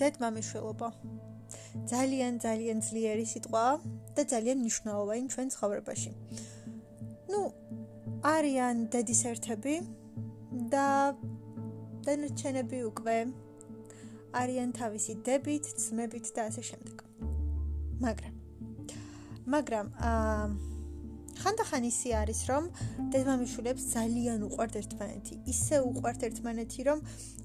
დედმამიშვილობა ძალიან ძალიან ძლიერი სიტყვა და ძალიან მნიშვნელოვანი ჩვენ ცხოვრებაში. ну არიან დედის ერთები და დანარჩენები უკვე არიან თავისი დებით, ძმებით და ასე შემდეგ. მაგრამ მაგრამ აა ხანდახან ისე არის, რომ დედმამიშვილებს ძალიან უყვართ ერთმანეთი. ისე უყვართ ერთმანეთი, რომ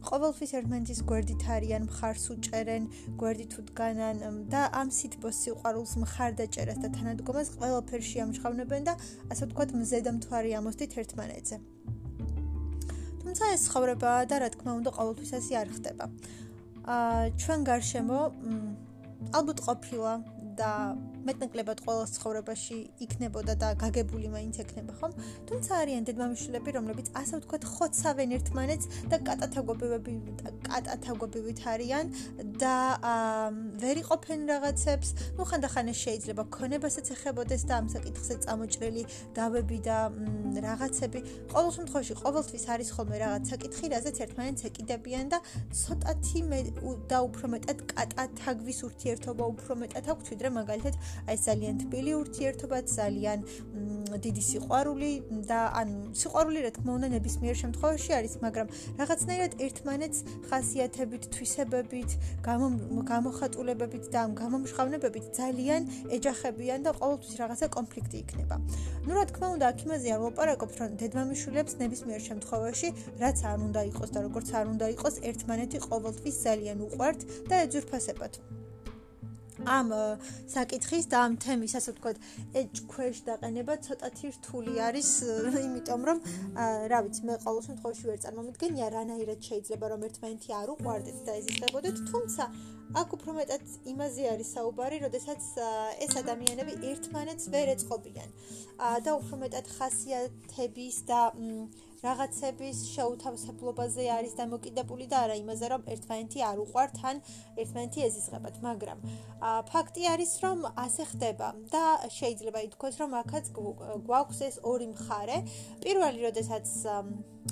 ყოველთვის ერთმანეთის გვერდით არიან, მხარს უჭერენ, გვერდით უდგანან და ამ სიტყვის სიყვარულს მხარდაჭერას და თანადგომას ყველაფერში ამჟღავნებენ და ასე ვთქვათ, მზედამთვარი ამოსდით ერთმანეთზე. თუმცა ეს ცხოვრება და რა თქმა უნდა ყოველთვის ასე არ ხდება. აა ჩვენ გარშემო ალბათ ყოფილა და მეტნაკლებად ყოველ ცხოვრებაში იქნებოდა და გაგებული მაინც ექნება ხომ? თუმცა არიან დედმამიშვილები, რომლებიც ასე ვთქვათ, ხოცავენ ერთმანეთს და კატათაგობები და კატათაგობებით არიან და ვერ იყოფენ რაღაცებს. ნუ ხანდახან შეიძლება ქონებასაც ეხებოდეს და ამ საკითხზე წამოჭრილი დავები და რაღაცები. ყოველ შემთხვევაში ყოველთვის არის ხოლმე რაღაც საკითხი, რაზეც ერთმანეთს ეკიდებიან და ცოტათი და უფრო მეტად კატათაგვის ურთიერთობა უფრო მეტად აქვს, ვიდრე მაგალითად აი ძალიან თბილი ურთიერთობა, ძალიან დიდი სიყვარული და ან სიყვარული რა თქმა უნდა ნებისმიერ შემთხვევაში არის, მაგრამ რაღაცნაირად ერთმანეთს ხასიათებით, თვისებებით, გამოხატულებებით და ამ გამომშღავნებებით ძალიან ეჯახებიან და ყოველთვის რაღაცა კონფლიქტი იქნება. ну რა თქმა უნდა, აქ იმაზე არ ვლაპარაკობთ, რომ დედმამიშვილებს ნებისმიერ შემთხვევაში რაც არ უნდა იყოს და როგორც არ უნდა იყოს, ერთმანეთი ყოველთვის ძალიან უყვართ და ეძურფასებათ. ამ საკითხის და ამ თემის ასე ვთქვათ ეჭქვეშ დაყენება ცოტათი რთული არის იმიტომ რომ რა ვიცი მე ყოველ შემთხვევაში ვერ წარმომიდგენია რანაირად შეიძლება რომ ერთმანეთი არ უყვარდეთ და ეზიზღებოდეთ თუმცა აქ უფრო მეტად იმაზე არის საუბარი, როდესაც ეს ადამიანები ერთმანეთს ვერ ეწყობიან. და უფრო მეტად ხასიათების და რაღაცების შეუთავსებლობაზე არის დამოკიდებული და არა იმაზე, რომ ერთმანეთი არ უყვართ ან ერთმანეთი ეზიზღებათ, მაგრამ ფაქტი არის, რომ ასე ხდება და შეიძლება ითქვას, რომ აქაც გვაქვს ეს ორი მხარე. პირველი, როდესაც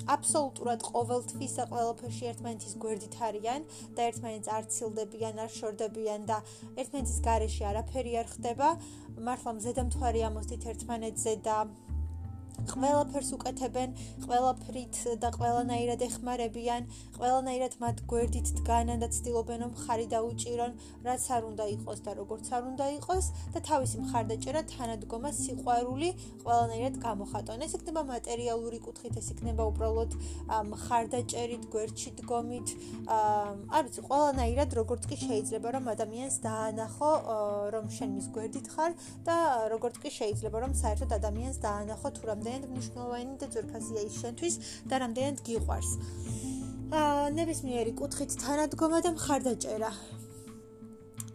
აბსოლუტურად ყოველთვის და ყველაფერში ერთმანეთის გვერდით არიან და ერთმანეთს არ ცილდებიან, არ შორდებიან და ერთმანეთის გარეშე არაფერი არ ხდება. მართლა მზედამთვარი ამოსდით ერთმანეთზე და ყველაფერს უკეთებენ, ყველაფრით და ყველანაირად ეხმარებიან, ყველანაირად მათ გვერდით დგანან და ცდილობენ რომ ხარი დაუჭირონ, რაც არ უნდა იყოს და როგორც არ უნდა იყოს და თავისი მხარდაჭერა თანადგომა სიყვარული ყველანაირად გამოხატონ. ეს იქნება მატერიალური კუთხით, ეს იქნება უბრალოდ მხარდაჭერით, გვერდში დგომით, არ ვიცი, ყველანაირად როგორც კი შეიძლება რომ ადამიანს დაანახო, რომ შენ მის გვერდით ხარ და როგორც კი შეიძლება რომ საერთოდ ადამიანს დაანახო თუ რამდენი რამდენად მნიშვნელოვანი და ძვირფასია ის შენთვის და რამდენად გიყვარს. აა ნებისმიერი კუთხით თანადგომა და მხარდაჭერა.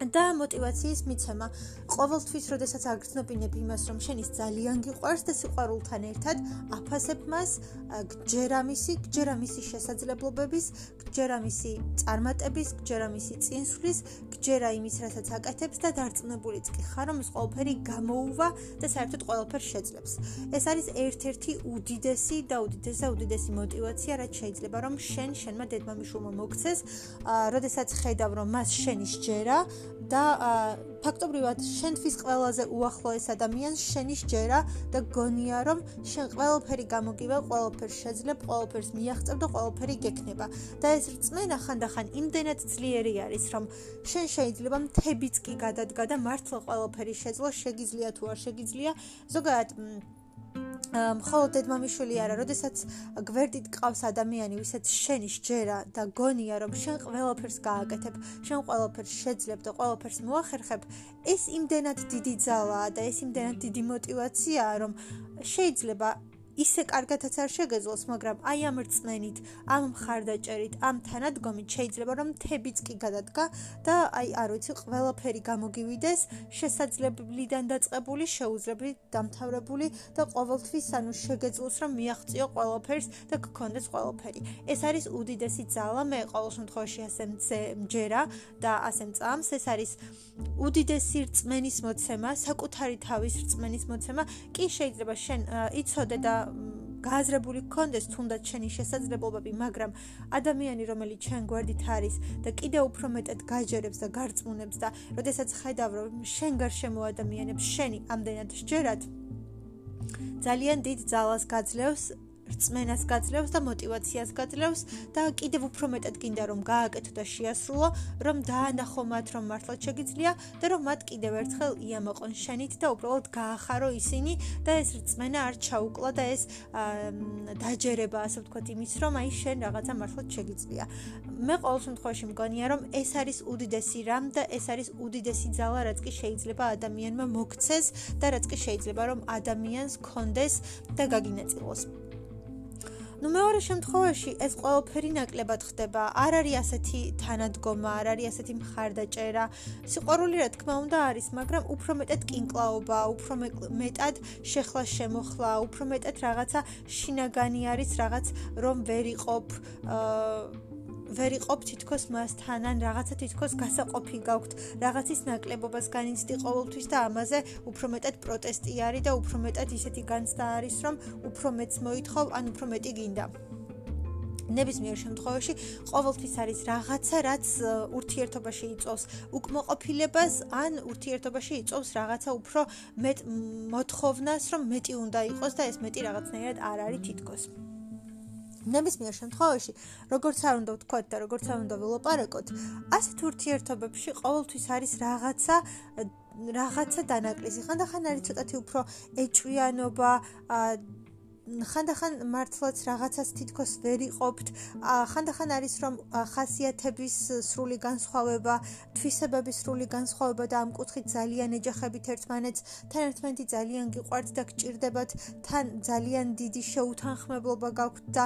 და мотиваციის მიცემა. ყოველთვის, როდესაც აგრძნობინებ იმას, რომ შენის ძალიან გიყვარს და სიყვარულთან ერთად აფასებ მას, გჯერა მისი, გჯერა მისი შესაძლებლობების, გჯერა მისი წარმატების, გჯერა მისი წინსვლის, გჯერა იმის, რასაც აკეთებს და დარწმუნებულიც კი ხარ, რომ ეს ყველაფერი გამოუვა და საერთოდ ყველაფერს შეძლებს. ეს არის ერთ-ერთი უდიდესი და უდიდესი და უდიდესი мотивაცია, რაც შეიძლება რომ შენ შენმა დედმამიშულმა მოგცეს, როდესაც ხედავ, რომ მას შენი სჯერა და ფაქტობრივად შენთვის ყველაზე უახლოეს ადამიანს შენი შეერა და გონია რომ შენ ყველაფერი გამოგივა, ყველაფერს შეძლებ, ყველაფერს მიაღწევ და ყველაფერი გექნება. და ეს რწმენა ხანდახან იმდენად ძლიერი არის, რომ შენ შეიძლება მთებიც კი გადადგა და მართლა ყველაფერი შეძლო, შეგიძლია თუ არ შეგიძლია. ზოგადად მხოლოდ დედმამიშვილი არა, როდესაც გვერდით გყავს ადამიანი, ვისაც შენი შეერა და გონია, რომ შენ ყველაფერს გააკეთებ, შენ ყველაფერს შეძლებ და ყველაფერს მოახერხებ, ეს იმდენად დიდი ძალაა და ეს იმდენად დიდი мотиваციაა, რომ შეიძლება ისე კარგადაც არ შეგეძლოს, მაგრამ აი ამ რწმენით, ამ მხარდაჭერით, ამ თანადგომით შეიძლება რომ თებიც კი გადადგა და აი არ ვიცი, ყველაფერი გამოგივიდეს შესაძლებლიდან დაწყებული, შეუძლებლად დამთავრებული და ყოველთვის ანუ შეგეძლოს რომ მიაღწიო ყველაფერს და გქონდეს ყველაფერი. ეს არის უდიდესი ძალა, მე ყოველ შემთხვევაში ასე მჯერა და ასე მწამს, ეს არის უდიდესი რწმენის მოცემა, საკუთარი თავის რწმენის მოცემა. კი შეიძლება შენ იცოდე და გააზრებული გქონდეს თუნდაც შენი შესაძლებლობები, მაგრამ ადამიანი, რომელიც ჩვენ გვერდით არის და კიდევ უფრო მეტად გაჯერებს და გარწმუნებს და როდესაც ხედავ რომ შენ გარშემო ადამიანებს შენი ამდენად შეერად ძალიან დიდ ძალას გაძლევს რწმენას გაძლევს და мотиваციას გაძლევს და კიდევ უფრო მეტად გინდა რომ გააკეთო და შეასრულო, რომ დაანახო მათ რომ მართლაც შეგიძლია და რომ მათ კიდევ ერთხელ იამოყონ შენით და უბრალოდ გაახარო ისინი და ეს რწმენა არ ჩაუკლა და ეს დაჯერება, ასე ვთქვათ, იმის რომ აი შენ რაღაცა მართლაც შეგიძლია. მე ყოველ შემთხვევაში მგონია რომ ეს არის უდიდესი რამ და ეს არის უდიდესი ძალა რაც კი შეიძლება ადამიანმა მოქცეს და რაც კი შეიძლება რომ ადამიანს კონდეს და გაგინაწილოს. Ну მეორე შემთხვევაში ეს ყველაფერი ნაკლებად ხდება. არ არის ასეთი თანადგომა, არ არის ასეთი მხარდაჭერა. სიყვარული რა თქმა უნდა არის, მაგრამ უფრო მეტად კინკლაობა, უფრო მეტად შეხლა შემოხლა, უფრო მეტად რაღაცა შინაგანი არის, რაღაც რომ ვერ იყოფ აა ვერ იყოფ თითქოს მასთან ან რაღაცა თითქოს გასაყოფი გაქვთ. რაღაცის ნაკლებობას განიცდი ყოველთვის და ამაზე უფრო მეტად პროტესტი არის და უფრო მეტად ისეთი განცდა არის რომ უფრო მეც მოითხოვ ან უფრო მეტი გინდა. ნებისმიერ შემთხვევაში ყოველთვის არის რაღაცა რაც ურთიერთობაში იწოვს უკმოყოფილებას ან ურთიერთობაში იწოვს რაღაცა უფრო მეტ მოთხოვნას რომ მეტი უნდა იყოს და ეს მეტი რაღაცნაირად არ არის თითქოს ნებისმიერ შემთხვევაში, როგორც არ უნდა ვთქვათ და როგორც არ უნდა ველაპარაკოთ, ასეთ ურთიერთობებში ყოველთვის არის რაღაცა რაღაცა დანაკლისი. ხანდახან არის ცოტათი უფრო ეჭვიანობა, ხანდახან მართლაც რაღაცას თითქოს ვერ იყოფთ. ხანდახან არის რომ ხასიათების სრული განსხვავება, თვისებების სრული განსხვავება და ამ კუთხით ძალიან ეჯახებით ერთმანეთს, თან ერთმანეთი ძალიან გიყვართ და გჭირდებათ, თან ძალიან დიდი შეუთანხმებლობა გაქვთ და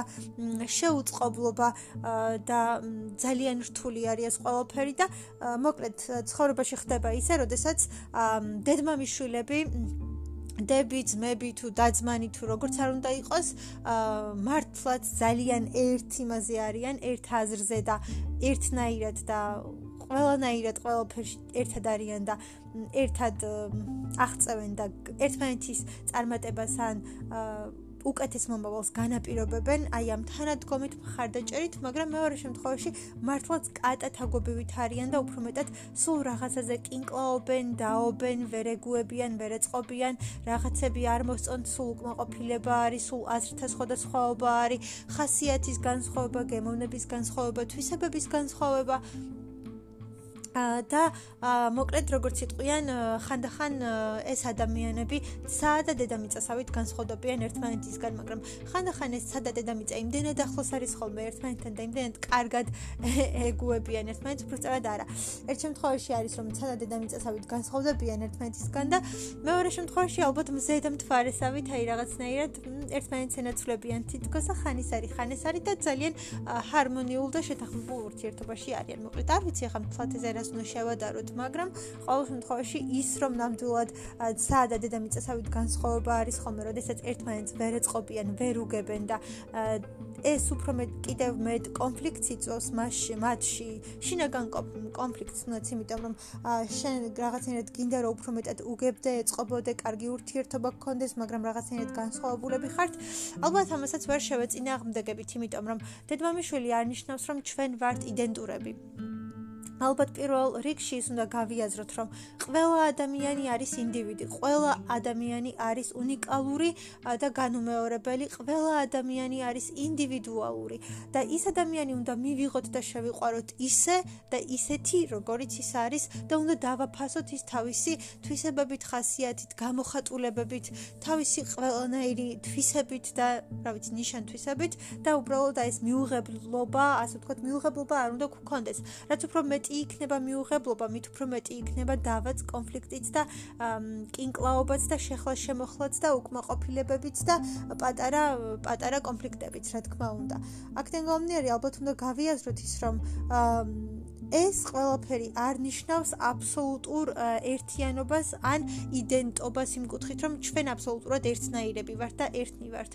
შეუწყობლობა და ძალიან რთული არის ეს ყველაფერი და მოკლედ ცხოვრებაში ხდება ისე, როდესაც დედმამიშვილები დები, ძმები თუ დაძმანი თუ როგორც არ უნდა იყოს, მართლაც ძალიან ერთ იმაზე არიან, ერთ აზრზე და ერთნაირად და ყველანაირად ყველაფერში ერთად არიან და ერთად აღწევენ და ერთმანეთის წარმატებას ან აა უკეთეს მომავალს განაპირობებენ აი ამ თანადგომით მხარდაჭერით, მაგრამ მეორე შემთხვევაში მართლაც კატათაგობივით არიან და უფრო მეტად სულ რაღაცაზე კინკლაობენ, დაობენ, ვერეგუებიან, ვერეწყობიან, რაღაცები არ მოსწონთ, სულ უკმაყოფილება არის, სულ აზრთა სხვადასხვაობა არის, ხასიათის განსხვავება, გემოვნების განსხვავება, თვისებების განსხვავება და მოკლედ როგორც იტყვიან ხანდახან ეს ადამიანები საადა დედამიწასავით განსხვავდებიან ერთმანეთისგან მაგრამ ხანდახან ეს საადა დედამიწა იმდენად ახლოს არის ხოლმე ერთმანეთთან და იმდენად კარგად ეგუებიან. ერთმანეთს უბრალოდ არა. ერთ შემთხვევაში არის რომ საადა დედამიწასავით განსხვავდებიან ერთმანეთისგან და მეორე შემთხვევაში ალბათ მზე და მთვარესავით აი რაღაცნაირად ერთმანეთს ენაცვლებიან თითქოს ხანის არის ხანეს არის და ძალიან ჰარმონიულ და შეთანხმებულ ურთიერთობაში არიან. მოკლედ არ ვიცი ახლა თვალთ ეს რას უნდა შევადაროთ, მაგრამ ყოველ შემთხვევაში ის რომ ნამდვილად საადა დედამიწასავით განსხვავება არის ხოლმე, როდესაც ერთმანეთს ვერ ეწყობიან, ვერ უგებენ და ეს უფრო მეტ კიდევ მეტ კონფლიქტს იწვევს მასში, მათში, შინაგან კონფლიქტს, თუნდაც იმიტომ რომ შენ რაღაცნაირად გინდა რომ უფრო მეტად უგებდე, ეწყობოდე, კარგი ურთიერთობა გქონდეს, მაგრამ რაღაცნაირად განსხვავებულები ხართ. ალბათ ამასაც ვერ შევეწინააღმდეგებით, იმიტომ რომ დედმამიშვილი არ ნიშნავს რომ ჩვენ ვართ იდენტურები. ალბათ პირველ რიგში ის უნდა გავიაზროთ, რომ ყველა ადამიანი არის ინდივიდი, ყველა ადამიანი არის უნიკალური და განუმეორებელი, ყველა ადამიანი არის ინდივიდუალური და ის ადამიანი უნდა მივიღოთ და შევიყვაროთ ისე და ისეთი, როგორიც ის არის და უნდა დავაფასოთ ის თავისი თვისებებით, ხასიათით, გამოხატულებებით, თავისი ყველანაირი თვისებით და, რა ვიცი, ნიშან თვისებით და უბრალოდ ეს მიუღებლობა, ასე ვთქვათ, მიუღებლობა არ უნდა გქონდეს. რაც უფრო მეტი მეტი იქნება მიუღებლობა, მით უფრო მეტი იქნება დავაც კონფლიქტიც და კინკლაობაც და შეხლა შემოხლაც და უკმაყოფილებებიც და პატარა პატარა კონფლიქტებიც, რა თქმა უნდა. აქედან გამომდინარე, ალბათ უნდა გავიაზროთ ის, რომ ეს ყველაფერი არ ნიშნავს აბსოლუტურ ერთიანობას ან იდენტობას იმ კუთხით, რომ ჩვენ აბსოლუტურად ერთნაირები ვართ და ერთნი ვართ.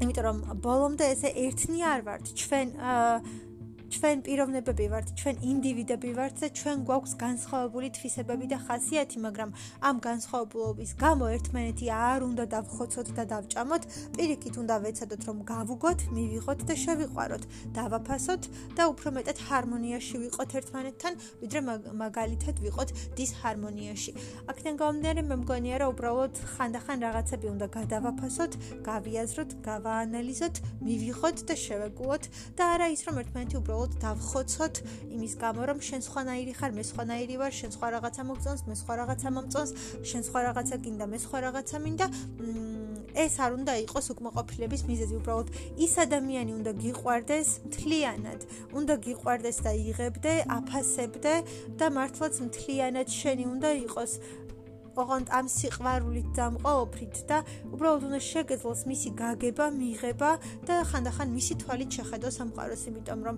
იმიტომ რომ ბოლომდე ესე ერთნი არ ვართ. ჩვენ აა ჩვენ პიროვნებები ვართ, ჩვენ ინდივიდები ვართ და ჩვენ გვაქვს განსხვავებული თვისებები და ხასიათი, მაგრამ ამ განსხვავებულობის გამო ერთმანეთი არ უნდა დავხოცოთ და დავჭამოთ, პირიქით უნდა ვეცადოთ რომ გავუგოთ, მივიღოთ და შევიყვაროთ, დავაფასოთ და უფრო მეტად ჰარმონიაში ვიყოთ ერთმანეთთან, ვიდრე მაგალითად ვიყოთ დისჰარმონიაში. აქედან გამომდინარე, მე მგონია რომ უბრალოდ ხანდახან რაღაცები უნდა გადავაფასოთ, გავიაზროთ, გავაანალიზოთ, მივიღოთ და შევეგუოთ და არა ის რომ ერთმანეთი უბრალოდ უბრალოდ დავხოცოთ იმის გამო რომ შენ სხვანაირი ხარ, მე სხვანაირი ვარ, შენ სხვა რაღაცა მოგწონს, მე სხვა რაღაცა მომწონს, შენ სხვა რაღაცა გინდა, მე სხვა რაღაცა მინდა. ეს არ უნდა იყოს უკმაყოფილების მიზეზი, უბრალოდ ის ადამიანი უნდა გიყვარდეს მთლიანად, უნდა გიყვარდეს და იღებდე, აფასებდე და მართლაც მთლიანად შენი უნდა იყოს. ოღონდ ამ სიყვარულით დამყოლოფრით და უბრალოდ უნდა შეგეძლოს მისი გაგება, მიღება და ხანდახან მისი თვალით შეხედო სამყაროს, იმიტომ რომ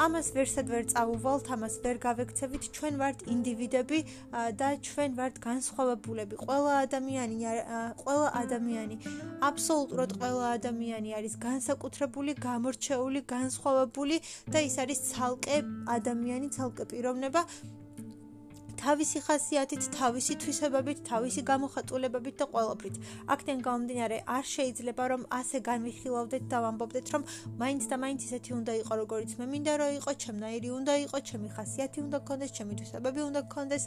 ამას ვერსად ვერ წავუვალთ, ამას ვერ გავექცევით, ჩვენ ვართ ინდივიდები და ჩვენ ვართ განსხვავებულები. ყველა ადამიანი, ყველა ადამიანი, აბსოლუტურად ყველა ადამიანი არის განსაკუთრებული, გამორჩეული, განსხვავებული და ის არის ცალკე ადამიანი, ცალკე პიროვნება, თავისი ხასიათით, თავისი თვისებებით, თავისი გამოხატულებებით და ყველაფრით. აქედან გამომდინარე, არ შეიძლება რომ ასე განვიხილავდეთ და ვამბობდეთ, რომ მაინც და მაინც ისეთი უნდა იყოს, როგორიც მე მინდა რომ იყოს, ჩემნაირი უნდა იყოს, ჩემი ხასიათი უნდა გქონდეს, ჩემი თვისებები უნდა გქონდეს,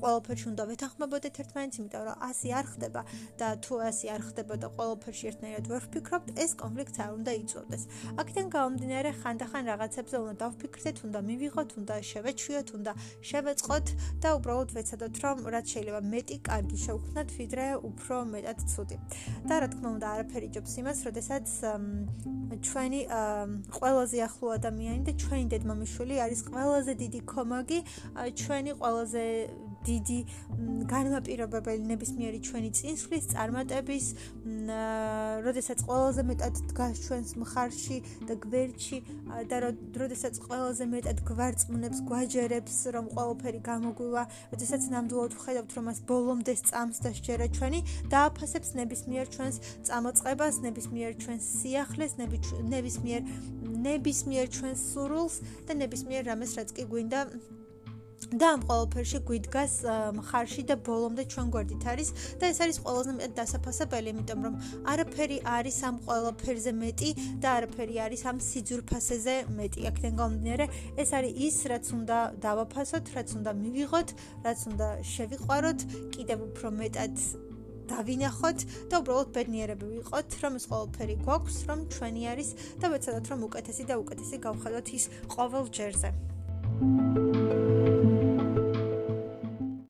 ყველაფერში უნდა ვეთანხმებოდეთ ერთმანეთს, იმიტომ რომ ასე არ ხდება და თუ ასე არ ხდება და ყველაფერში ერთნაირად ვერ ვფიქრობთ, ეს კონფლიქტი არ უნდა იწოვდეს. აქედან გამომდინარე, ხანდახან რაღაცებზე უნდა დავფიქრდეთ, უნდა მივიღოთ, უნდა შევეჩვიოთ, უნდა შევეწყოთ და უბრალოდ ვეცადოთ რომ რაც შეიძლება მეტი კარგი შევქმნათ ვიდრე უფრო მეტად ცუდი. და რა თქმა უნდა არაფერი ჯობს იმას, როდესაც ჩვენი ყველაზე ახლო ადამიანი და ჩვენი დედმამიშვილი არის ყველაზე დიდი კომაგი, ჩვენი ყველაზე დიდი განმაპირობებელი ნებისმიერი ჩვენი წინსვლის წარმატების, როდესაც ყველაზე მეტად დგას ჩვენს მხარში და გვერდში და როდესაც ყველაზე მეტად გვარწმუნებს, გვაჯერებს, რომ ყველაფერი გამოგვივა, როდესაც ნამდვილად ვხედავთ, რომ მას ბოლომდე წამს და შეერა ჩვენი და აფასებს ნებისმიერ ჩვენს წამოწყებას, ნებისმიერ ჩვენს სიახლეს, ნებისმიერ ნებისმიერ ჩვენს სურვილს და ნებისმიერ რამეს რაც კი გვინდა და ამ ყოველფერში გვიდგას მხარში და ბოლომდე ჩვენ გვერდით არის და ეს არის ყველაზე მეტად დასაფასებელი, იმიტომ რომ არაფერი არის ამ ყოველფერზე მეტი და არაფერი არის ამ სიძურფასეზე მეტი. აქედან გამომდინარე, ეს არის ის, რაც უნდა დავაფასოთ, რაც უნდა მივიღოთ, რაც უნდა შევიყვაროთ, კიდევ უფრო მეტად დავინახოთ და უბრალოდ ბედნიერები ვიყოთ, რომ ეს ყოველფერი გვაქვს, რომ ჩვენი არის და ვეცადოთ რომ უკეთესი და უკეთესი გავხადოთ ის ყოველ ჯერზე. thank you